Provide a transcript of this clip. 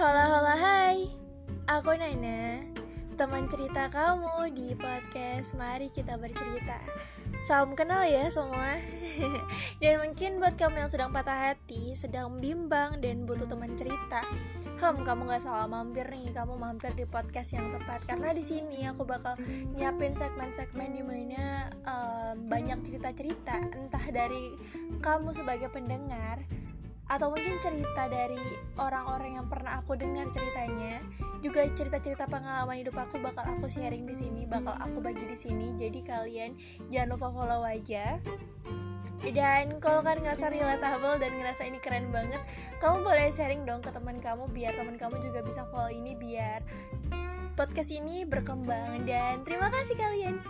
Halo halo hai. Aku Nana Teman cerita kamu di podcast Mari Kita Bercerita. Salam kenal ya semua. Dan mungkin buat kamu yang sedang patah hati Sedang bimbang dan butuh teman cerita Hmm, kamu gak salah mampir nih. Kamu mampir di podcast yang tepat. Karena di sini aku bakal nyiapin segmen-segmen di mana um, banyak cerita-cerita. Entah dari kamu sebagai pendengar atau mungkin cerita dari orang-orang yang pernah aku dengar ceritanya juga cerita-cerita pengalaman hidup aku bakal aku sharing di sini bakal aku bagi di sini. Jadi kalian jangan lupa follow aja. Dan kalau kalian ngerasa relatable dan ngerasa ini keren banget kamu boleh sharing dong ke teman kamu biar teman kamu juga bisa follow ini biar podcast ini berkembang. Dan terima kasih kalian